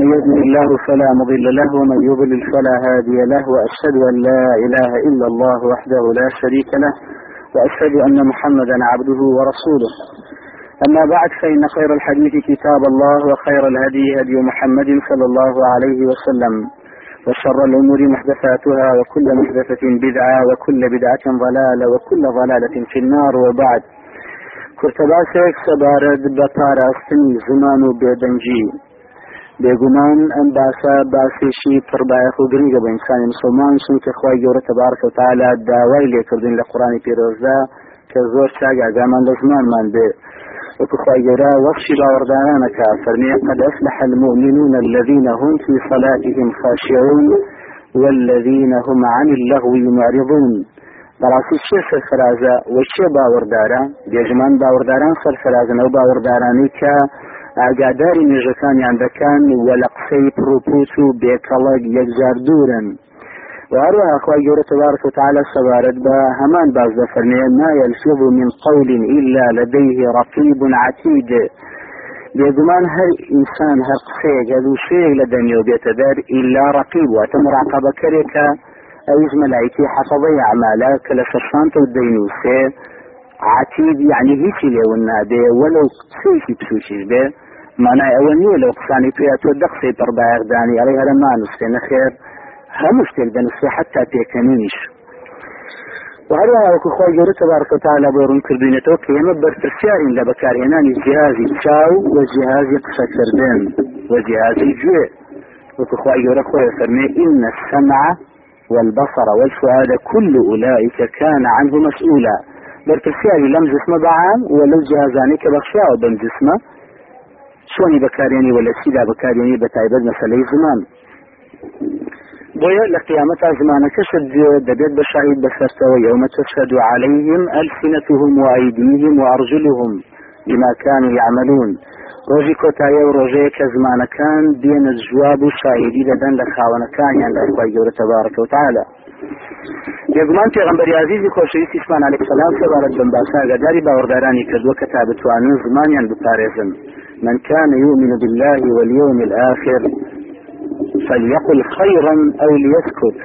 من يهده الله فلا مضل له ومن يضلل فلا هادي له وأشهد أن لا إله إلا الله وحده لا شريك له وأشهد أن محمدا عبده ورسوله. أما بعد فإن خير الحديث كتاب الله وخير الهدي هدي محمد صلى الله عليه وسلم وشر الأمور محدثاتها وكل محدثة بدعة وكل بدعة ضلالة وكل ضلالة في النار وبعد. کورتەباسێک سەبارەت بە پاراستنی زمان و بێدەنجی بێگومان ئەم باسە باسێشی پڕبایەخ و گرنگە بە ئینسانی مسلمان چونکە خی گەورە تەبارکە تالا داوای لێکردن لە قڕانی پیرۆزدا کە زۆر چاک ئاگامان لە زمانمان بێ خی گەورە وەخشی باوەڕدانانەکە فەرمێ قد أفلح المؤمنون الذين هم في صلاتهم خاشعون والذين هم عن اللغو معرضون. بەڕاستی چێ سەرفرازە و چێ باوەڕدارە بێژمان باوەڕداران سەرفرازن ئەو باوەڕدارانی کە ئاگاداری نێژەکانیان دەکەن وە لە قسەی پرۆپوت و بێکەڵک یەکجار دوورن. وەهەروەها خوای گەورە تبارك وتعالى سەبارەت بە هەمان باس ما يلفظ من قول إلا لديه رقيب عتيد. بێگومان هەر ئینسان هەر قسەیەک هەدوو شەیەک لە دەنیێ بێتە دەر ئیلا ڕقیب واتە مراقبەکەرێکە. ئەویش مەلایکی حەفەڵەی ئەعمالە کە لە یعنی هیچی لێون نابێ وەلو قسەیەکی پسوشیش بێ مانای ئەوە نییە لەو قسانی پێ تۆ دە قسەی پڕبایەقدانی ئەڵێ هەرە مانووسێ نەخێر هەموو شتێک دەنووسێ حتا پێکەنینیش وهروها وەکو خۆی گەورە تبارك وتعالى بۆ ڕوون کردوینێتەوە کە ئێمە بەرپرسیارین لە بەکارهێنانی جیهازی چاو و جیهازی قسەکردن و جیهازی گوێ وەکو خۆی گەورە خۆی فەرمێ إن السمع والبصر والفؤاد كل أولئك كان عنه مسؤولا. برتسياري لم جسمه بعام ولو جهازاني كبخشاء بم جسمه شوني بكاريني ولا سيدا بكاريني بتايبد مسألة زمان. بويا لقيامة زمانك شد دبيت بشهيد بسرته يوم تشهد عليهم ألسنتهم وأيديهم وأرجلهم بما كانوا يعملون. ڕۆژی کۆتایە و ڕۆژەیە کە زمانەکان دێنە جواب و شاهدی دەدەن لە خاوەنەکانیان لە خی گەورە تەبارەکە و تعاالە یەگومان پێغمبەری عزیزی خۆشەویستی اسمان عليه السلام سەبارەت بم باسا ئەگەداری باوەڕدارانی کردووە کە تا بتوانن زمانیان بپارێزن. من كان يؤمن بالله واليوم الآخر فليقل خيرا أو ليسكت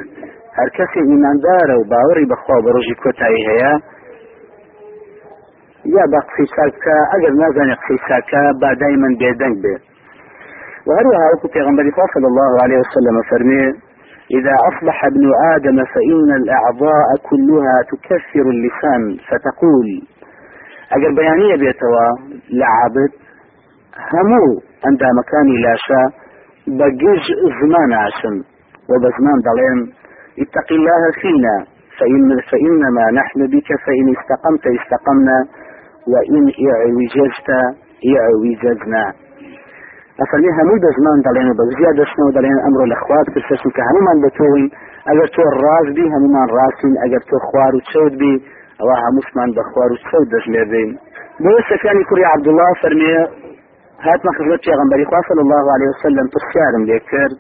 هر کەسی ئیماندارە و باوەڕی بەخوا بە ڕۆژی کۆتایی هەیە یا قسەی چاکە ئەگەر نازانێت قسەی چاکە بادای من بێدەنگ بێ. وهروها وكو پیغمبر صلى الله عليه وسلم فرمي إذا أصبح ابن آدم فإن الأعضاء كلها تكفر اللسان فتقول. أجر بيانية بيتوا لعبت همو عند مكاني لاشا بجج زمان عشم وبزمان ضلين اتق الله فينا فإن فإنما نحن بك فإن استقمت استقمنا. وإن اعوججت اعوججنا ئەفەرمی هەموو دەزمان دەڵێن بە زیاد دەستنەوە دەڵێن ئەمڕۆ لە خوارد کردسن کە هەمومان بەتۆین ئەگەر تۆ ڕاستبی هەمومان ڕاستین ئەگەر تۆ خوار و چەوتبی ئەوە هەمووشمان بە خوار و چەوت دەژمێردین بۆ سەکانی کوڕی عبدوڵله فەرمێ هاتمە خزمەت پێغمبەری خوا صلی الله عليه وسلم پرسیارم لێ کرد.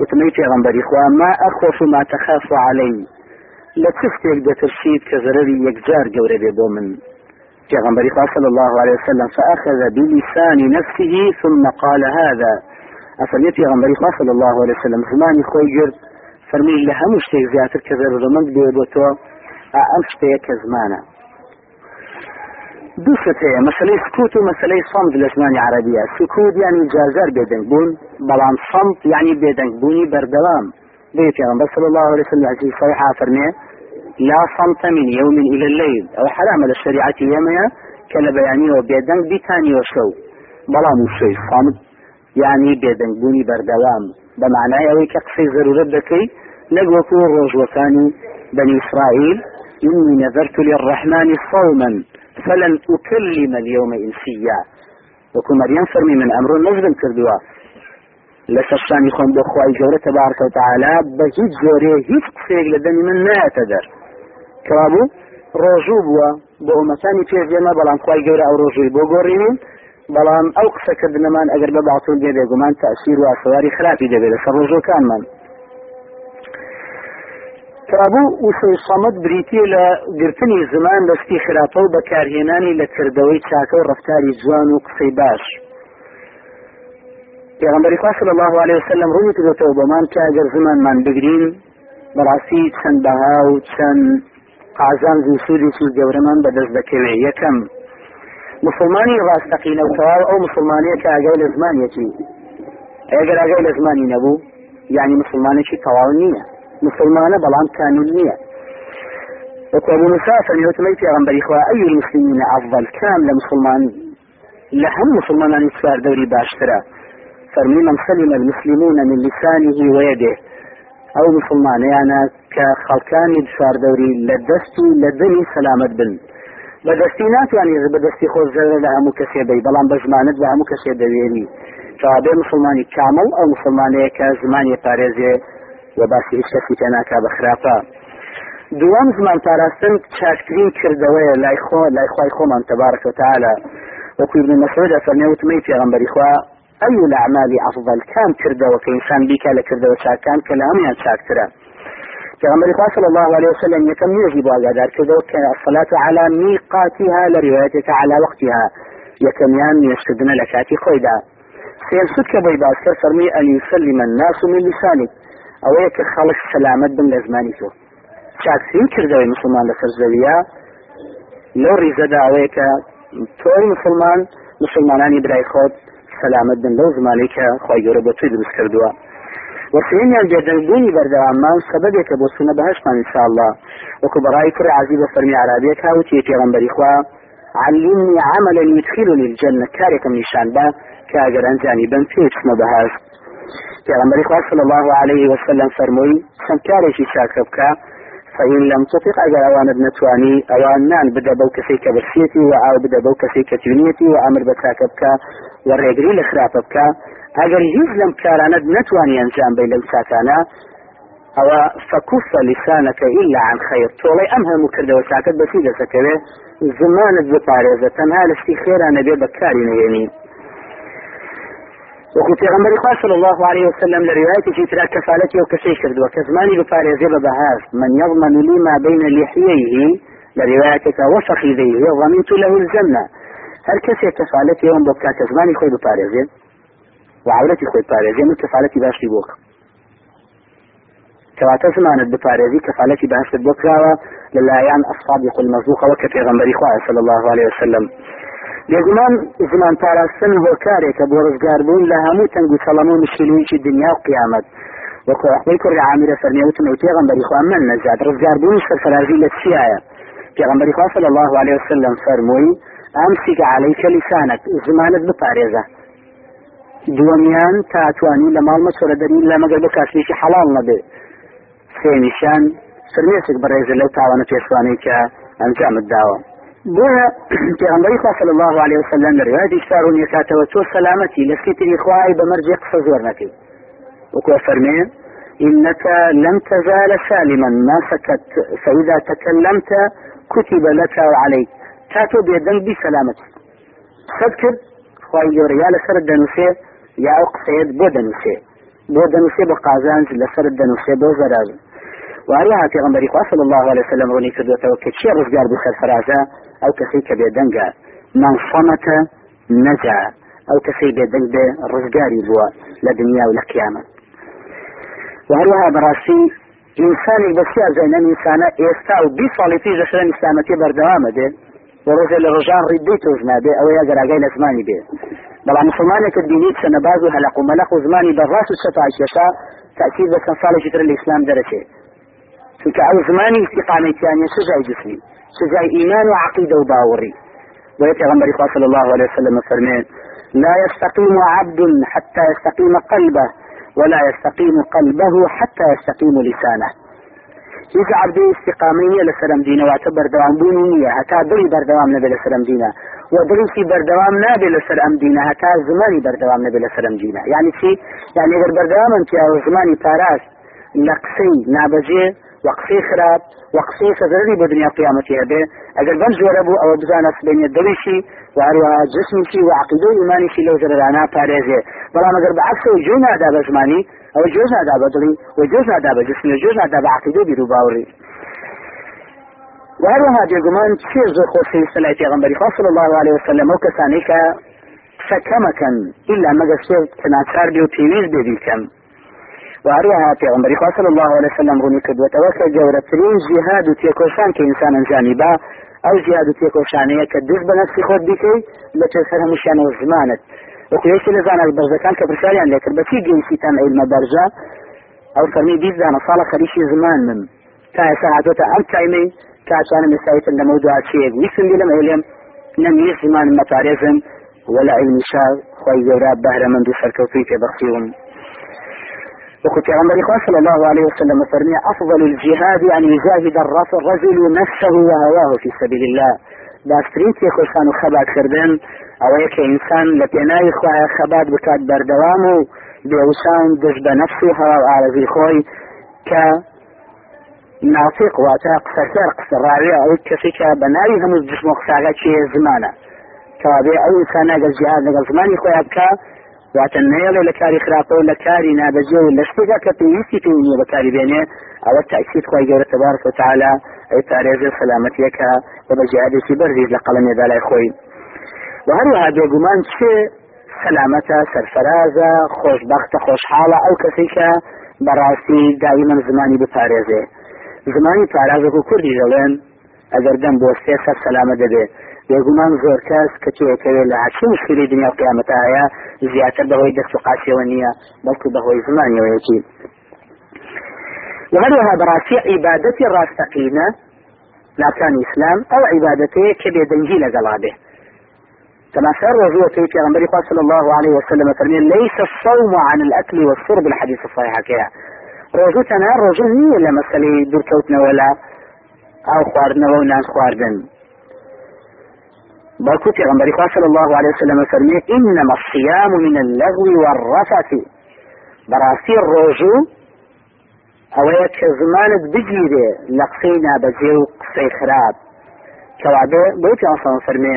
وتمەی پێغمبەری خوا ما ئەخۆف ما تەخاف علي لە چ شتێک دەترسید کە زەرری یەکجار گەورە بێ من. پیغمبر صلى الله عليه وسلم فأخذ بلسان نفسه ثم قال هذا. أفرمي پیغمبر صلى الله عليه وسلم زماني خوي جرد فرمي لها مشتيك زياتر كذا رمض بيبوتو أم شتيك زمانه دووشت هەیە مەسلەی سکوت و مەسلەی سەمت لە ژمانی عربیە سکوت ینی جازار بێدەنگ بوون بەڵام سەمت ینی بێدەنگ بوونی بەردەوام بێ پیغمبر صلى الله عليه وسلم عزيز صحيح فرمي لا صمت من يوم إلى الليل. أو حرام للشريعة يومها كلا بياني وبيدنك بيتاني وشو. بلا مشي صمت. يعني بيدنك بوني بردوام. بمعنى أوي كقصي ضرورة دكي نقوكو الروج وكاني بني إسرائيل. إني نذرت للرحمن صوما فلن أكلم اليوم إنسيا. وكو مريم فرمي من أمر نجدم كردوا. لسرشاني خون بخواي جورة تبارك وتعالى. بهيج جوري هيج قصيق لدني من ناتدر کەوابوو ڕۆژوو بووە بۆ ئەومەسانی پێێمە بەڵام خی گەورە ئەو ڕۆژووی بۆ گۆڕینین. بەڵام ئەو قسەکردنەمان ئەگەر بە باڵتون دێ بێگومان تاسیر و ئاسواری خراپی دەبێت لەسەر ڕۆژەکانمان. کابوو وسەی سەمت بریتە لە گرتنی زمان دەستی خراپە و بەکارهێنانی لە کردەوەی چاکە و ڕفتاری جوان و قسەی باش. پێغمبەری خوا صلی الله عليه وسلم ڕووی کردێتەوە بۆمان کە ئەگەر زمانمان بگرین بەڕاستی چەند بەها و چەند قازان و سوودێکی گەورەمان بەدەست دەکەوێت یەکەم مسلمانی ڕاستەقینە تەواو ئەو مسلمانەیە کە ئاگای لە زمانیەتی ئەگەر ئاگای لە زمانی نەبوو یعنی مسلمانێکی تەواو نییە. مسلمانە بەڵام کامل نییە. وكابو مسافر يوتمي في غنبري إخوة أي المسلمين أفضل كان لمسلمان لهم مسلمان يسار دوري باشترا فرمي من سلم المسلمون من لسانه ويده ئەو مسلمانەیانە کە خەڵکانی دشواردەوری لە دەست و لە دنی سەلامت بن. بەدەستی ناتوانانی بەدەستی خۆزگەرە لە هەموو کەسێ دەی بەڵام بەژمانت لە هەموو کەسێ دەوێنی. چاابێ مسلمانی کامەڵ ئەو مسلمانەیە کە زمانی پارێزێ و باسی هیچ کەسی تێناکە بە خراپە. دوام زمان پاراستن چاشترین کردەوەیە لای خۆ لای خی خۆمان تەبارەکە تاالە وەکوی مسعود فەرمێوتمەی پێغمبەری خوا أي الأعمال أفضل؟ كان كردەوە کە ئینسان بیکە لە کردەوە چاکان کە لە پیغمبر صلى الله عليه وسلم يكم يجب أقدر كذا الصلاة على ميقاتها لروايتك على وقتها. يكم يان يشتدنا لكاتي خويدا سيرسد كبي باسكر فرمي أن يسلم الناس من لسانك أو يك خلق سلامة بن لزمانيتو چاکسین کردەوەی مسلمان لەسەر زەویە لەو ڕیزەدا ئەوەیە کە تۆی مسلمان مسلمانانی برای خۆت سەلامت بن لەو زمانی کە خۆی گەورە بە توی دروست کردووە وسیمیان بێدەنگبوونی بەردەواممان سەبەبێکە بۆ سونە بەهشتمان انشاءالله. وەکو بەڕای کوڕ عزیز بە فەرمی عربیەک هاوتی پێغەمبەری خوا علمني عملا يدخلني الجنة كاركم نشان با كاجر انجاني بن فيتسنا بهاش پیغمبر خدا صلى الله عليه وسلم فرموي سم كارشي شاكبك فإن لم تطق أجر أوان ابن تواني أوان نان بدا بو كسي كبرسيتي وأو بدا بو كسي كتونيتي وأمر بتاكبك والرجري لخرابك أجر هيز لم كارانا نتواني أنجام بين المساكانا أو فكف لسانك إلا عن خير. طولي أمها مكرده وساكت بسيدة سكبه زمانت بپارێزە تەنها لەستی خێرا نەبێ بەکاری نەێنی وەکو پێغمبەری خوا صلی الله عليه وسلم لە روایەتێکی ترا کەفالەتی ئەو کەسەی کردووە کە بپارێزێ بە بەهاز من يضمن لي ما بين لحييه لروايتك وفخذيه ضمنت له الجنة. هر کەسێک کەفالەتی ئەوم بۆ بکات کە زمانی خۆی بپارێزێت وعورەتی خۆی پارێزی من کەفاەتی باشی بۆکە کەواتە زمانت بپارێزی کەفاەتی باشت بۆ کراوە لەلایەن ئەصادق المەزوقەوە کە پێغەمبەری خواه صلی الله عليه وسلم بێگومان زمان پاراستن هۆکارێکە بۆ ڕزگاربوون لە هەموو تەنگ و سەڵەم و مشکلویکی دنیا و قیامەت. وەکو ئەحمەی کوڕ عامرە فەرمیوتن و پێغەمبەری خوا من نەجات ڕزگاربوونی سەرفرازی لە چیایە؟ پێغەمبەری خوا صلی الله عليه وسلم فەرمووی ئەمسیک عەلەیکە لیسانك زمانت بپارێزە. دووەمیان تاتوانی لە ماڵ مەچۆرە دەرین لە مەگەر بە کاسێکی حەڵال نەبێ. سێنیشان فرمێسێک بەڕێزە لەو تاوانە پێشوانەی کە ئەنجامت داوە. بۆە پێغمبەری خوا صلی الله عليه وسلم لە ڕوايتی شارون یکاتەوە تۆ سەلامەتی لە سیتری خوای بەمەرجێ قسە زۆر نەکەی إنك لم تزال سالما ما سكت. فإذا تكلمت كتب لك وعليك تاتو بيدن بسلامتي صدكر خواهي جوريا لسر الدنوسي یا ئەو قسەیەت بۆ دەنووسێ بۆ دەنووسێ بە قازانج لەسەر دەنووسێ بۆ زەراز واریا پێغمبەری خوا صلی الله عليه وسلم ڕوونی کردوێتەوە چی ڕزگار بوو سەرفرازە ئەو کەسەی کە بێدەنگە صەمەتە نەجا. ئەو کەسەی بێدەنگ بێ ڕزگاری بووە لە دنیا و لە قیامەت. وهروها بەڕاستی ئینسانێک بەسی ئەزەینەن ئینسانە ئێستا و بی ساڵی پیش دەشرن ئیسلامەتی بەردەوامە دێ. بۆ ڕۆژێ لە ڕژان ڕیدەی تۆز نابێ ئەوەی ئەگەراگای لە زمانی بێ. بەڵام مسلمانێکە بینیت سەنەباز و هەلق و مەلق و زمانی بەڕاس و سەتاکێشا تأکید بە چەند ساڵێکی تر لە ئیسلام دەرەچێت چونکە ئەو زمانی استقامەتیانە سزای جسمی سزای ئیمان و عقیدە و باوەڕی پیغمبر صلى الله عليه وسلم فرمين لا يستقيم عبد حتى يستقيم قلبه ولا يستقيم قلبه حتى يستقيم لسانه. هیچ عبدی استقامەیە لە سەرم دینەواتە بەردەوام بوونی نییە هەتا دڵی بەردەوام نەبێ لە سەرم دینە و دڵیشی بەردەوام نابێ لە سەر ئەم دینە هەتا زمانی بەردەوام نەبێ لە سەرم دینە یعنی چی یعنی ئەگەر وقفی خراپ وقفی سەزەری بۆ دنیا قیامەتی هەبێ ئەگەر بەم جۆرە بوو ئەوە بزانە بینێ دڵیشی وهروها جسمشی و عقیدە و ایمانیشی لەو زەرانە پارێزێ بەڵام ئەگەر بە عکسەوە جۆ نادا بە زمانی ئەو جۆز نادا بە دڵی و جۆز نادا بە جسمی جۆز نادا بە عقیدە بیر و باوڕی وهروها بێگومان چێ زۆر خۆشەویستە لای پێغمبەری خوا صلی الله عليه وسلم ئەو کەسانەی کە سكمكا إلا ما قصير تناچار بي وتيويز بي كم وهروها پیغمبری خواه صلی الله علیه وسلم رونی کردوەتە وەکە گەورەترین جیهاد و تێکۆشان کە ئینسان ئەنجامی با ئەو جیهاد و تێکۆشانەیە کە دست بە نفسی خۆت بیکەی لە تێسەر هەمووشیانەوە زمانت. وەکوێشی لە زانە بەرزەکان کە پرسیاریان لێکرد بەچی گەیشتان عیلمە بەرژە ئەو فەرمی بیزانە ساڵە خەریشی زمان من. تا ئێستا هاتۆتە ئەم تایمەی کاتوانم ئێستایتن لە مەودوع چێک ویسم بی لەم عێلێم نەمیە زمان مەپارێزم ولا علمی شار خۆی گەورە بەهرەمەند و سەرکەوتوی پێبەخشیوم وقت پیغمبر صلى الله عليه وسلم فرمي أفضل الجهاد أن يجاهد الرجل نفسه وهواه في سبيل الله. باسترین تێخۆشان و خەبات کردن ئەوەیە کە ئینسان لە پێناوی خخوایە خەبات بکات بەردەوام و بێوسان دەست بە نەفس و هەوا ئارەزی خۆی کە نافق واتە قسەسەر قسەڕاوێ ئەو کەسی کە بە ناوی هەموو و قساگە چێ زمانە کەوابێ ئەو ئینسان ئەگەر جیهاد لەگەڵ زمانی خۆیان بکە واتە نێڵێ لە کاری خراپە و لە کاری نابەجێ و لە شتێکا کە پێویستی پێ نیە بەکاری بێنێ ئەوە تاکسید خۆی گەورە تبارك وتعالى ئەی پارێزە سەلامەتیەکە و بە جیهادێکی بەرزیز لە قەڵەمێدا لای خۆی. و هەروەها بێگومان چێ سەلامەتە سەرفرازە خۆشببختە خۆشحاڵە ئەو کەسی کە بەڕاستی داوی من زمانی بپارێزێ. زمانی پارازەک و کوردی دەڵێن ئەگەر دەم بۆ سێ سەر سەلامە دەبێت بێگومان زۆر کەس کە توێتەوێت لە هەچی مشکلی دنیا قیامەتە هەیە زیاتر بەهۆی دەست و قاسیەوە نییە بەڵکو بەهۆی زمانیەوەیەکی. وهروها براسي عبادتي راستقينة لا كان إسلام أو عبادتي كبه دنجي لقلابه كما سر وزوة في غنبري صلى الله عليه وسلم فرمي ليس الصوم عن الأكل والشرب الحديث الصحيح كيا روزو تنار روزو نية لمسألة دركوتنا ولا أو خواردنا وناس خواردن. بلكو في غنبري صلى الله عليه وسلم فرمي إنما الصيام من اللغو والرفث. براسي الرجو ئەوەیە کە زمانت بگیرێ لە قسەی نابەجێ و قسەی خراپ كوابه بيت أصلا فرمي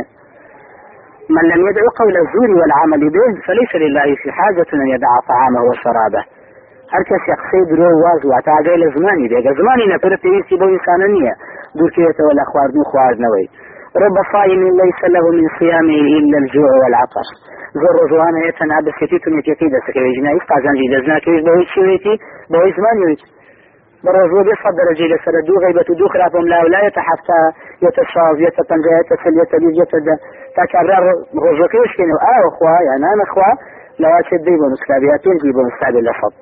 من لم يدع قول الزور والعمل به فليس لله في حاجة أن يدع طعامه وشرابه. هر کس یقصی درو واز و تعالی لزمانی دیگه زمانی نه پر پیسی بو انسان نیه. دور کیته ولا خواردن خواردنوي رب صائم ليس له من صيامه إلا الجوع والعطش. زۆر ڕۆژوانە هەیە تەنها بەسێتی تونێتەکەی دەسەکەی ژنایی قازانجی دەزناکەویش بەهۆی چێتی بەهۆی زمانیویت بەڕۆژۆ بێ سەد دەرەجەی لەسەر دوو غیبەت و دوو خراپم لا ولایەتە حفتا یەتە شاز یەتە پەنجە یەتە سل یەتە بیست یەتە دە تا کابرا ڕۆژەکەی شکێنەوە ئاوە خوا یا نانەخوا لەواتێت دەی بۆ نسکابیا پێنجی بۆ نسکابێ لە فەڵ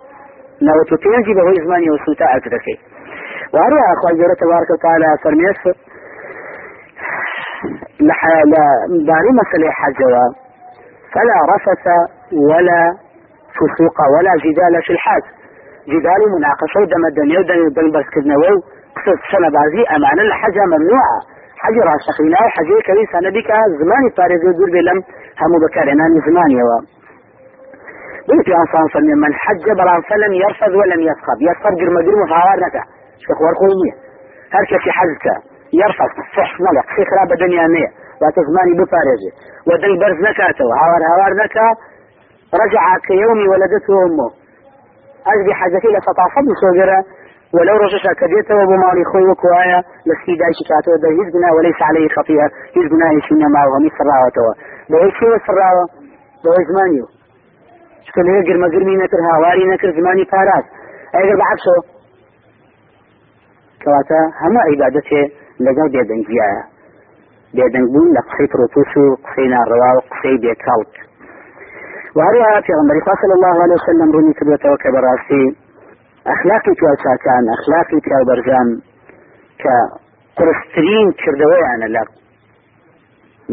نەوەت و پێنجی بەهۆی زمانی و سوتا ئەکرەکەی وهروها أخوة جورة تبارك وتعالى فرميس لداري مسألة حجوة فلا رفث ولا فسوق ولا جدال في الحج جدال مناقشة ودم الدنيا ودم الدنيا بس كذنا وو قصة سنة بازي أمانة الحجة ممنوعة حجر راشقينا وحجر كريسة نبيك زماني فارغ يدور بلم. هم بكارنا زماني و. بيت أنصان صلى من حج بلان فلم يرفض ولم يسخب يسخب جرم جرم شكوار قوية هركة في حجك يرفض. صح ملك في خراب الدنيا مية. وتزماني بفارجه ودن برز نكاته. هاور هاور نكا رجع كيومي ولدته أمه. أجبي حاجتي لتطافض سوجرة ولو رجع كديته وبمالي خوي وكوايا. لسي دايش كاتو ده. يزبنا وليس عليه خطيئة. يزبنا يشينا معه ومي سراوته بهي شيء سراوة بهي زمانيو. شكل هي قرم قرمي نكر هاواري نكر زماني فاراس ايقر بعكسه كواتا هما عبادته لەگەڵ بێدەنگیایە بێدەنگبوون لە قسەی پرۆتوس و قسەی ناڕەوا و قسەی بێکاوت. وهروها پێغمبەری خوا صلی الله عليه وسلم ڕوونی کردوێتەوە کە بەڕاستی ئەخلاقی توچاکان ئەخلاقی پیاوبەرجان کە قرسترین کردەوەیانە لە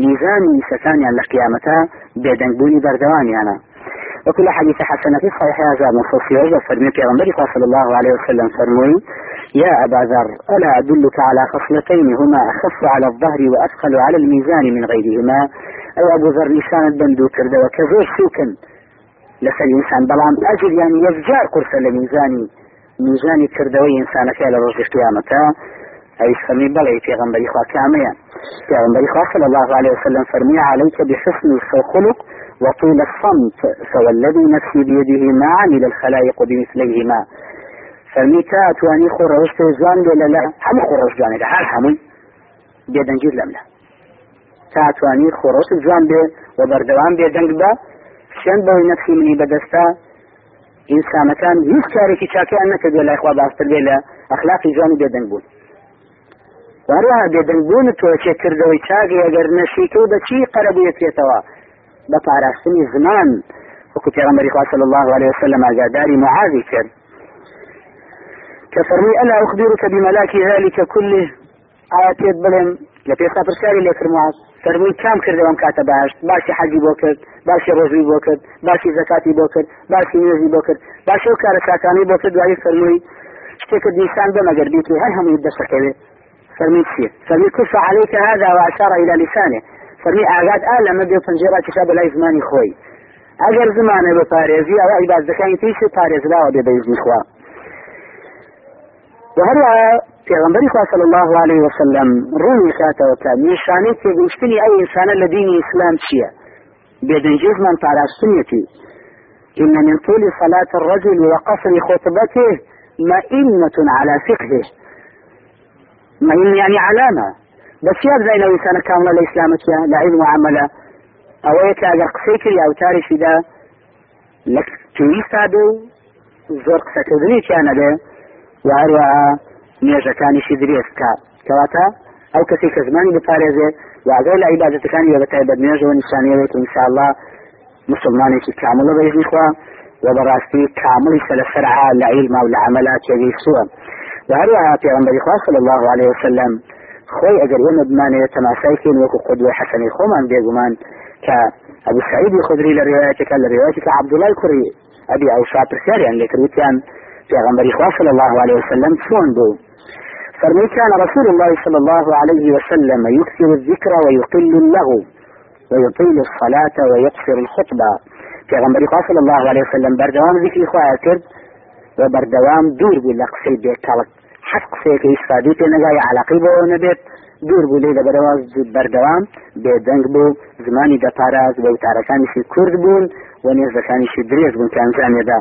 میزانی سەکانیان لە قیامەتە بێدەنگبوونی بەردەوانیانە وكل حديث حسن في صحيح هذا نصوص يوجد فرمي پیغمبر صلى الله عليه وسلم فرموي يا أبا ذر ألا أدلك على خصلتين هما أخف على الظهر وأثقل على الميزان من غيرهما أو أبو ذر لسان البندو كرد وكذور سوكا لسر إنسان بلان أجل يعني يفجار قرص لميزاني ميزاني كردوي إنسانك على رجل قيامته أي سمي بلي في غنبري خواه كاميا في غنبري خواه صلى الله عليه وسلم فرمي عليك بحسن الخلق وطول الصمت فوالذي نفسي بيده ما عمل الخلائق بمثليهما. توانی خۆ ڕەوشت جوان لێ لە هەموو خۆ ڕۆژ جوانێک هەر هەمووی بێدەنگیر لەم لە تاتوانی خۆڕۆش جوان بێ و بەردەوام بێ دەنگ بە شێن بەوەی نەفسی منی بەدەستا ئینسانەکان هیچ کارێکی چاکیان نەکردێ لای خوا باستر بێ لە ئەخلاقی جوانی بێدەنگ بوون وهروها بێدەنگبوون تۆ چێکردەوەی چاگی ئەگەر نەشیکە و بەچی بە پاراستنی زمان. وەکو پێغەمبەری خوا صلی الله عليه وسلم ئاگاداری معاذی کرد. كفرمي ألا أخبرك بملاك ذلك كله؟ آياتيت بلن. لپێستا پرسیاری لێ فرموات فەرمووی کام کردەوەم کاتە باش باسی حەجی بۆ کرد باسی ڕۆژوی بۆ کرد باسی زەکاتی بۆ کرد باسی نوێژی بۆ کرد باسی و کارە چاکانی بۆ کرد. دوایی فەرمووی شتێکت نیسان بمەگەر بیت هەر هەمووی دەسەکەوێت عليك هذا وأشار إلى لسانه. فرمي أعاد آلا ما بيو فنجرات شاب لا زماني خوي أجر زمانه بباريزي أو عباد ذكاين تيسي باريز لا وبيبيزني خوا وهروها پێغمبەری خوا صلی الله عليه وسلم ڕووی خاتەوە کە نیشانەی تێگەیشتنی ئەو ئینسانە لە دینی ئیسلام چییە بێدەنجێزمان پاراستنیەتی إن من طول صلاة الرجل وقصر خطبته مئنة على فقهه. مئن يعني علامة. بس يبدأ لو إنسان كامل الإسلام لا علم وعمله أو يك أجر قسيكري أو تاريخ دا لك تويست هذا زور قسة تدري كان ده وهروها نێژەکانیشی درێست کا کەواتە ئەو کەسی کە زمانی بپارێزێ واگەی لە عیباەتەکانی وە بەتای بە نوێژەوە نیشانەوەێت انشاءله مسلمانێکی کاملە بەیزنی خوا و بەڕاستی کاملی سە لە سرعا لە عیلما و لە عملا تێگەی سووە و هەروەها الله عليه وسلم خۆی ئەگەر وەمە بمانەوێت تەماشایکەین وەکو قدوە حەسەنی خۆمان بێگومان کە أبو سعيد الخدري لروايتك لروايتك عبد الله الكري أبي أو شاطر ساري اللي كروتيان في غنبر صلى الله عليه وسلم شلون بو فرمي كان رسول الله صلى الله عليه وسلم يكثر الذكر ويقل له ويطيل الصلاة ويقصر الخطبة. في غنبر صلى الله عليه وسلم بردوام ذكر إخوة كرد وبردوام دور بالقصي بيكالك حق سيك إستفاديت نجاي على قيبه ونبيت دور بوو لێ لەبەرەوە بەردەوام بێدەنگ بوو زمانی دەپاراز بە وتارەکانیشی کورد بوون و نێزەکانیشی درێژ بوون کە ئەنجامێدا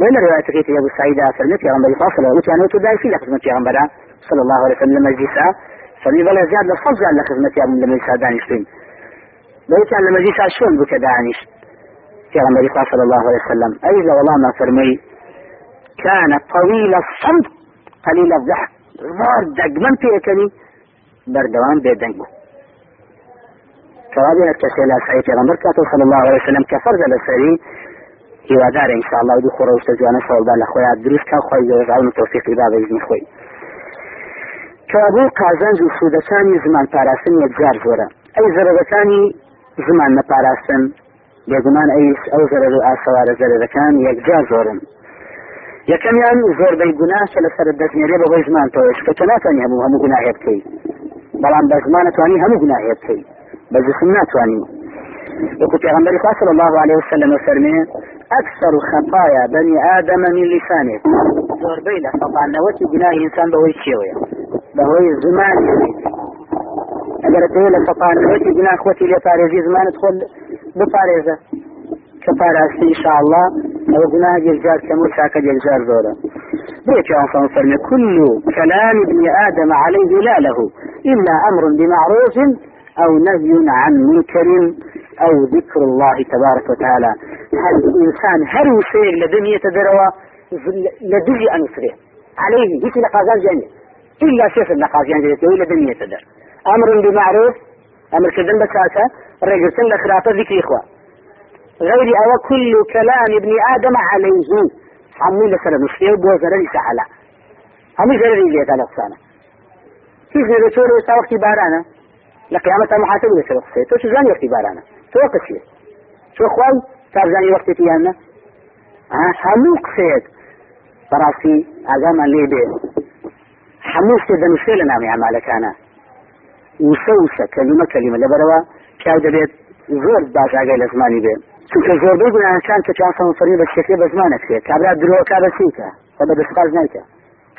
بين روايتك يا ابو سعيد فرمت يا غنبري فاصل وكان وتدايسي لخدمة يا غنبرا صلى الله عليه وسلم مجلسا فرمي بلا زياد لصف زياد لخدمة يا من مجلسا دانشتين لو كان لمجلسا شون بك دانش يا غنبري صلى الله عليه وسلم. أي والله ما فرمي كان طويل الصمت قەلیلە زەح زۆر دەگمەم پێەکەنی بەردەوام بێدەنگ بوو. کەوابێت کەسێ لە سعی پێغەمبەر کاتەوە صلی الله علیه وسلم کە فەرزە لەسەری هیوادارە ان شاء الله دو خۆرە وشتە جوانە سەڵدا لە خۆیان دروست کا خۆی زێژاون تۆفیقی با بەیزنی خۆی. کەوابوو قازانج و سوودەکانی زمان پاراستن یەکجار زۆرە. ئەو زەرەبەکانی زمان نەپاراستن بێگومان ئەویش ئەو زەرەر و ئاسەوارە زەرەرەکان یەکجار زۆرن. یەکەمیان زۆربەی گوناش لە سەر دەستنێرێ بە بۆی زمانتەوەش کە تە ناتوانانی هەموو هەموو گوناهێ بکەیت بەڵام بە زمان نتوانی هەموو گوناهێ بکەیت بە جسم ناتوانی وقت پیغمبر صلى الله عليه وسلم فرمي أكثر خطايا بني آدم من لسانه. زۆربەی لە سەڵانەوەتی گوناهی ئینسان بەهۆی چێوەیە بەهۆی زمانی ئەگەر تێ لە سەڵانەوەتی گونا خۆتی لێ پارێزی زمانت خۆ بپارێزە کە پاراستی ئینشاءالله ئەو گناه جێجار کەم و چاکە جێجار زۆرە بيتي أنصر فرمي كل كلام ابن آدم عليه لا له إلا أمر بمعروف أو نهي عن منكر أو ذكر الله تبارك وتعالى هل الإنسان هل يسير لدنيا تدروا لدجي أن يسرع عليه هيك لقازان جاني إلا شيخ لقازان جاني لدنيا تدر. أمر بمعروف أمر كذن بساسة رجل لخرافة ذكر إخوة. غير أو كل كلام ابن آدم عليه. عمي لسر مشكلة بو زرري سحلا همي زرري جيت على الصانة كيف نرسول وقت وقت بارانا لقيامة محاسب لسر وقت تو شو زاني وقت بارانا تو شيء. شو خواي تابزاني وقت تيانا. ها همو قصيد براسي أقام لي بيه همو سيدا مشكلة نامي عمالك أنا وسوسة كلمة كلمة. لبروا كاو دبيت باش ئاگای لە بێ چونکە زۆربەی گوناهەکان کە چوان سەمفەری بە شێکێ بە زمانە کرێت کابرا درۆکا بە چیکە؟ بە بە دەستقاز نایکە.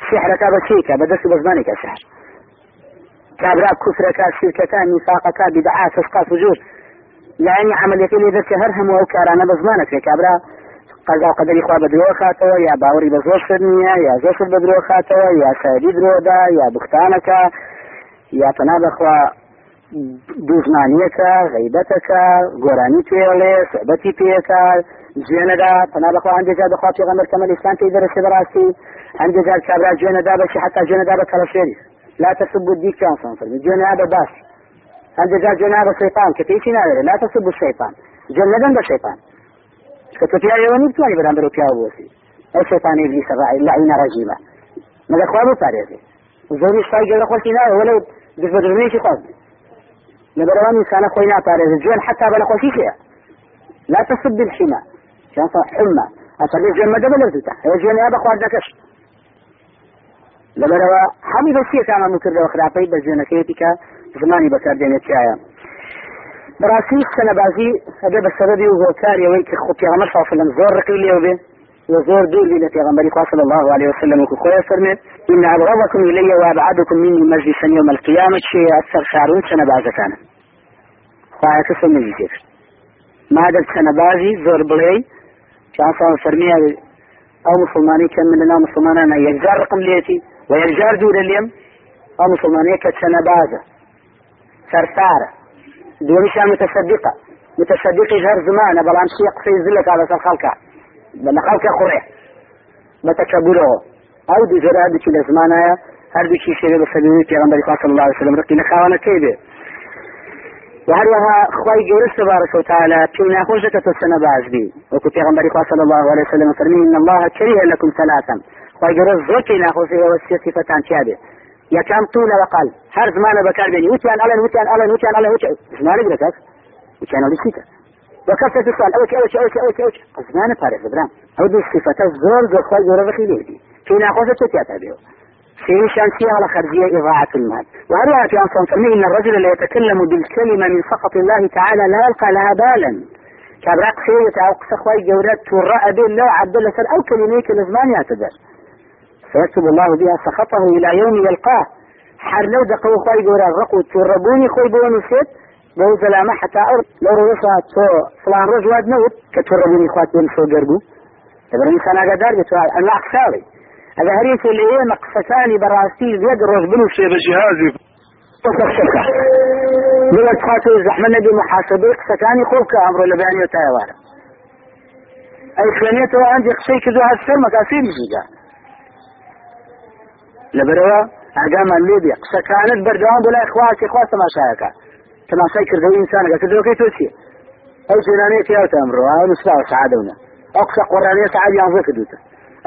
سحرەکە بە چیکە؟ بە بە زمانێکە سحر کابرا کوفرەکە شرکەکە نیفاقەکە بدعا فسقا فجور. يعني عمليتي لي ذكر هر هم وكارانه بزمانك يا كابرا قضا قدري خوا بدرو خاتوا يا باوري بزور سرنيا يا زوسر بدرو خاتوا يا سيدي درو دا يا بختانك يا تنابخوا دوژمانیەکە غیبەتەکە گۆرانی پێڵێ سعبەتی پێەکە جوێنەدا پنا بەخوا هەندێکجار بخوا پێغەمبەر کەمەل ئیسلام پێی دەرەسێ بەڕاستی هەندێکجار کابرا جوێنەدا بەشی حتا جوێنەدا بە کەڵەشێری لا تسبوا الديكان فرمي جوێنە بە باش هەندێکجار جوێنە بە شەیطان کە پێیشی نادرێ لا تسبوا الشيطان. جوێنەدەن بە شەیطان. کە تۆ پیاوەوە نیتوانی بەرامبەر و پیاوە بۆسی. ئەو شەیطان ئیبلیس لعینە ڕەجیمە مەگە خوا بپارێزێ زۆری شای گەورە خۆشی ناوە بە دژمێکی خواست. لبروان إنسان خوينا طارز الجوان حتى بلا خوشيشيا لا تصب الحمى. كان حمى. أصلي الجوان ما دبل لفتتا الجوان يا بخوار دكش. لبروا حمي بسيء كان مكرر وخرافي بجوان كيتك. زماني بكار دينة شايا براسي سنة بازي. هذا بسبب وغوكاري ويك خطي غمر صلى الله عليه وسلم زور رقي لي وبه وزور دور لي لتيغمبري صلى الله عليه وسلم وكخويا فرمي إن أبغضكم إلي وأبعدكم مني مجلسا يوم القيامة شيء أكثر شعرون سنة بعزتانا خواهي كسر نجيسير ما دل سنة بازي زور بلي. كان صلى فرمي أو مسلماني كم من لنا مسلمانا يجار رقم ليتي ويجار دور اليوم أو مسلماني كسنة بازة سرسارة. دونيشا متصدقة. متصدقي غير زمانة بلان شيء قصي زلك على الخلقة بل خلقة خوري. بتكبره. أو دي جرى هذه كل زمانها هر بشي شيء بسبيل پیغمبر صلى الله عليه وسلم رقي نخوانا كيبه وهروها خواهي جورس تبارك وتعالى كنا خوشة السنة بازبي وكو پیغمبر صلى الله عليه وسلم فرمي إن الله كره لكم ثلاثا خواهي جورس زوكي ناخوشة وسيا صفتان كابه يا كان طول وقال هر زمان بكار بيني وتيان ألن وتيان ألن وتيان ألن وتيان زمان بلكك وتيان أولي سيكا وكفة السؤال أوك أوك أوك أوك أوك زمان فارغ زبران أو دي الصفة الزور زور خواهي جورس رخي ليدي كنا خوشة تتياتا بيو في شمسية على خرجية إضاعة المال وهذا في أنصان فرمي إن الرجل لا يتكلم بالكلمة من سخط الله تعالى لا يلقى لها بالا. كابراق خيرة أو قصخوي جورات تورأ به لو عبد الله أو كلميك الزمان يعتذر فيكتب الله بها سخطه إلى يوم يلقاه حر لو دقوا خوي جورا رقوا توربوني خوي بوني ست أرض لو روسا تو فلان رجل واد نوت كتوربوني خواتين سو قربو تبرا إنسان أقدار بتوال أنا أقساوي هذا هريك اللي هي مقصتاني براسي زياد الرجل بنو شيء بجهازي من اتخاطي زحمة نبي محاسبة قصتاني خوك أمر لبياني وتايوارا أي خلانيته عندي قصي كذو هالسر مكاسير مجيدا لبروا أقام الليبي قصة كانت بردوان بلا إخوات إخوات ما شايكا كما سيكر ذو إنسان قلت ذو كي توسي أو جنانية يا تأمرو أو نسبة سعادونا أقصى قرآنية سعاد ينظر كدوتا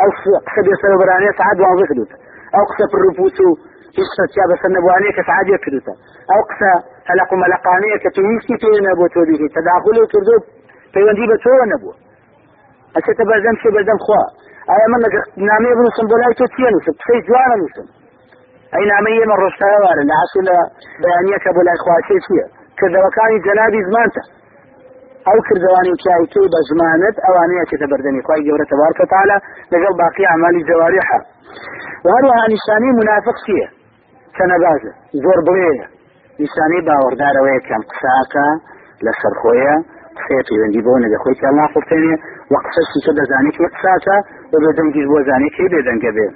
أو قصة بيصير برانية سعاد ينظر كدوتا أو قصة الربوتو قصة يا بس النبوانية كسعاد يكدوتا أو قصة هلق ملقانية كتويسي تو نبو توديه تداخلو تردو تيوندي بتو نبو أشي تبازم شي بزم خوا. أي من نامي ابن سنبولاي توتيانو سبسي جوانا نسن أي نامي من رشتها وارا لعسل بيانية كبولاي خواتي فيها كذا وكاني جنابي زمانته أو کردوانی پیاوی تو بە زمانت ئەوانەیە کە دەبەردەنی خی گەورە تبارکە تعالی لەگەڵ باقی ئەعمالی جوارحە وهروها نیشانی منافق چییە؟ کەنەبازە زۆر بڵێە نیشانی باوەڕدارەوەی کەم قساکە لەسەر خۆیە قسەیە پەیوەندی بۆ نەگە خۆی کە ناخۆتێنێ وە قسەسی تۆ دەزانی کێ قساکە بە بێدەنگیش بۆ زانی کێ بێدەنگە بێ.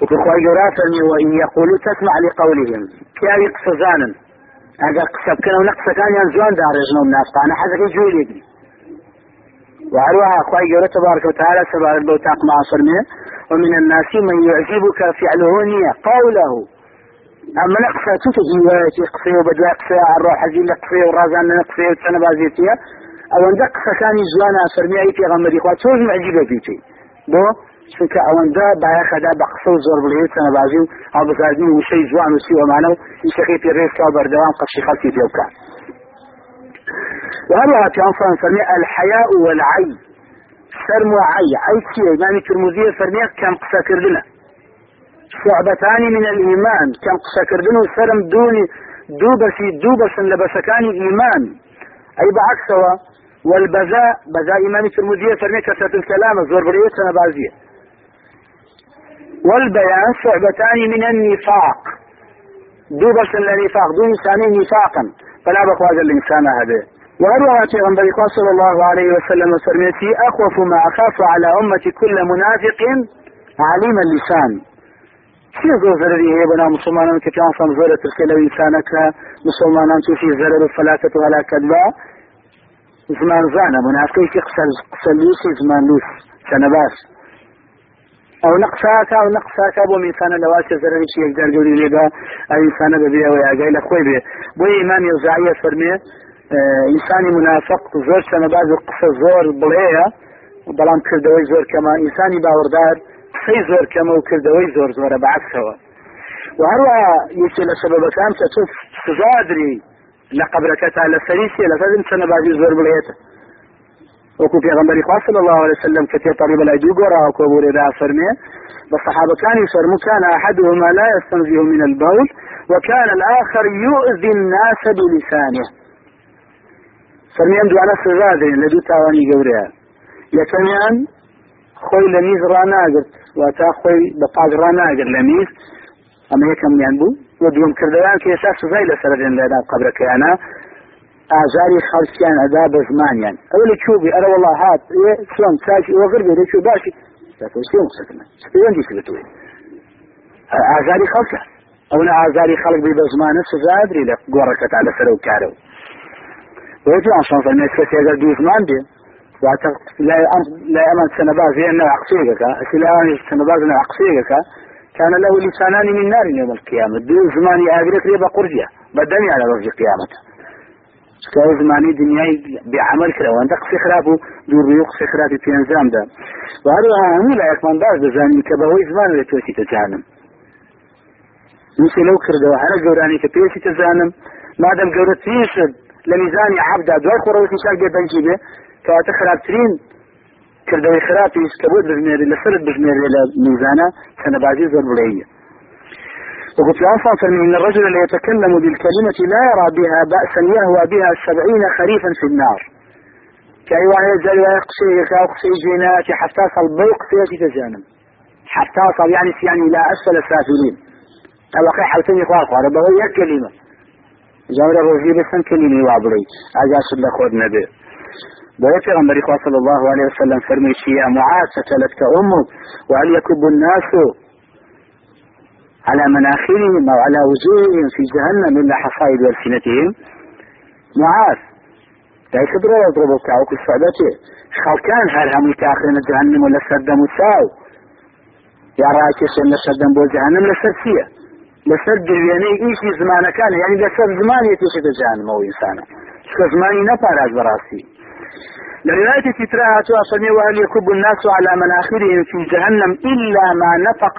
وكخواي جورا فرمي وإن يقولوا تسمع لقولهم. كياوي قصزانا اگر قسە بکەن و لە قسەکانیان جوان داڕێژنە و ناستانە حەزەکەی جوێ لێگری وهروها أخوي جورة تبارك وتعالى سبارك بو تاقم فرمي ومن الناس من يعجبك فعله نية قوله. أما نقصى تتجي وياتي قصي وبدوا قصي الروح حزين لقصي ورازان نقصي وتسنة بازيتية أو أن قصة كان جوانا فرمي أي في غمري خواه توجي معجبة بيتي بو؟ چونکە ئەوەندە باەخەدا بە قسە و زۆر بڵێت چەنە بازی و هەڵبزاردنی وشەی جوان و سیوەمانە و ئیشەکەی پێڕێستا بەردەوام قەشی خەڵکی پێ بکات. وهروها في أنصار فرمي الحياء والعي. سرم وعي. عي كي؟ إمام الترمذي فرمي كم قصة كردنا. شعبتان من الإيمان. كم قصة كردنا سرم دوني دوبسي دوبسا لبسكان الإيمان أي بعكسه والبذاء بذاء إمام الترمذي فرمي كثرة الكلام زور بريوت سنة بازية والبيان شعبتان من النفاق. دوبس النفاق دون إنسان نفاقا. فلا بقوا هذا الإنسان هذا. وأروى پیغمبر صلى الله عليه وسلم فرميتي أخوف ما أخاف على أمتي كل منافق عليم اللسان. چی زۆرزەری هەیە بەنا مسلمانان کە پیانسان زۆرە ترکە لەو ئینسانەکە مسلمانان تووشی زەرەر و فەلاتەت و هەلاکەت بە زمان قسە لووسی زمان لوس. باش ئەو نەقساکە و نەقساکە بۆ میسانە لەواسە زەرەرێکی یەکجار گەوری لێدا ئەو ئینسانە بەبێ ئەوە یاگای لە خۆی بێ بۆ ئیمامی وزایە فەرمێ ئینسانی منافق زۆر چەنە باز و قسە زۆر بڵێە بەڵام کردەوەی زۆر کەمە ئینسانی باوەڕدار قسەی زۆر کەمە و کردەوەی زۆر زۆرە بەعکسەوە و هەروە یەکێ لە سەبەبەکان کە تۆ سزادری لە قبرەکە تا لە سەریسی لە سەرم چەنە بازی زۆر بڵێتە وەکو پێغمبەری خوا صلی الله عليه وسلم کە تێپەڕی بەلای دوو گۆڕاوە کۆبورێدا فەرمێ بصحابكان فرمو كان أحدهما لا يستنزه من البول وكان الآخر يؤذي الناس بلسانه. فرميان دوانا سزادين لدو تاواني قوريها يكميان خوي لميز راناقرت واتا خوي بقاق راناقر لميز ئەمە یەکەمیان بوو و دوم کردوان کە ئێستا سزای لەسەرێن لەدا قبرەکەیانە ئازاری خەڵکیان ئەدا بە زمانیان ئەو لە چوبی ئەرە وڵا هات چۆن چاکی وەگر بێ لەچوو باشی. سێوەندی کردوێ ئازاری خەڵکە. ئەو لە ئازاری خەڵک بی بە زمانە سزادری لە گۆڕەکەتا لەسەر و کارەوە. وجوان شان فرمێت کەس ئەگەر دوو زمان بێ. لا أمان سنباز عقصيقك لا أمان سنباز أنه عقصيقك كان له لسانان من نار يوم القيامة دو زماني آقرك لي بقرجة بدني على وجه قيامته سكاو زماني دنياي بعمل كلا وأنت قصي خرابو دور بيو قصي خرابي في انزام دا وهذا هم لا يكمن باز بزاني كبهوي زمان لتوسي تجانم مثل لو كردو على قوراني كبيسي تزانم. ما دام قورت يسد لميزاني عبدا دوار خروش نشاك بي بنجي بي كواتا خرابترين کردەوەی خراپی کە بۆ بژمێری لەسرت بژمێری لە میزانە سەنەبازی زۆر بڵەیە وقلت أصلا فمن الرجل اللي يتكلم بالكلمة لا يرى بها بأسا يهوى بها سبعين خريفا في النار. كأي واحد جاي يقصيك أو قصي جينات حتى صل بوق سيأتي تجانب حتى صل يعني يعني إلى أسفل السافلين. طبقي حوتين إخوان قارب هو كلمة. جامل الرجل بسن كلمة وعبري أجاس الله خود نبي بوي پیغمبر صلى الله عليه وسلم فرمي يا معاذ سكلتك أمك وهل يكب الناس على مناخرهم أو على وجوههم في جهنم إلا حصائد ألسنتهم. معاذ. يكبر يضربك أو كالصعبته خال كان هل هم يتاخرين جهنم ولا سدم وساو؟ يا راكش إن سدم بو جهنم لسرسية لسد يعني إيش زمان كان؟ يعني لسد زمان يتيشت جهنم أو إنسانا. زماني نفر براسي. لرواية تتراها فرمي وهل يكب الناس على مناخرهم في جهنم إلا ما نفق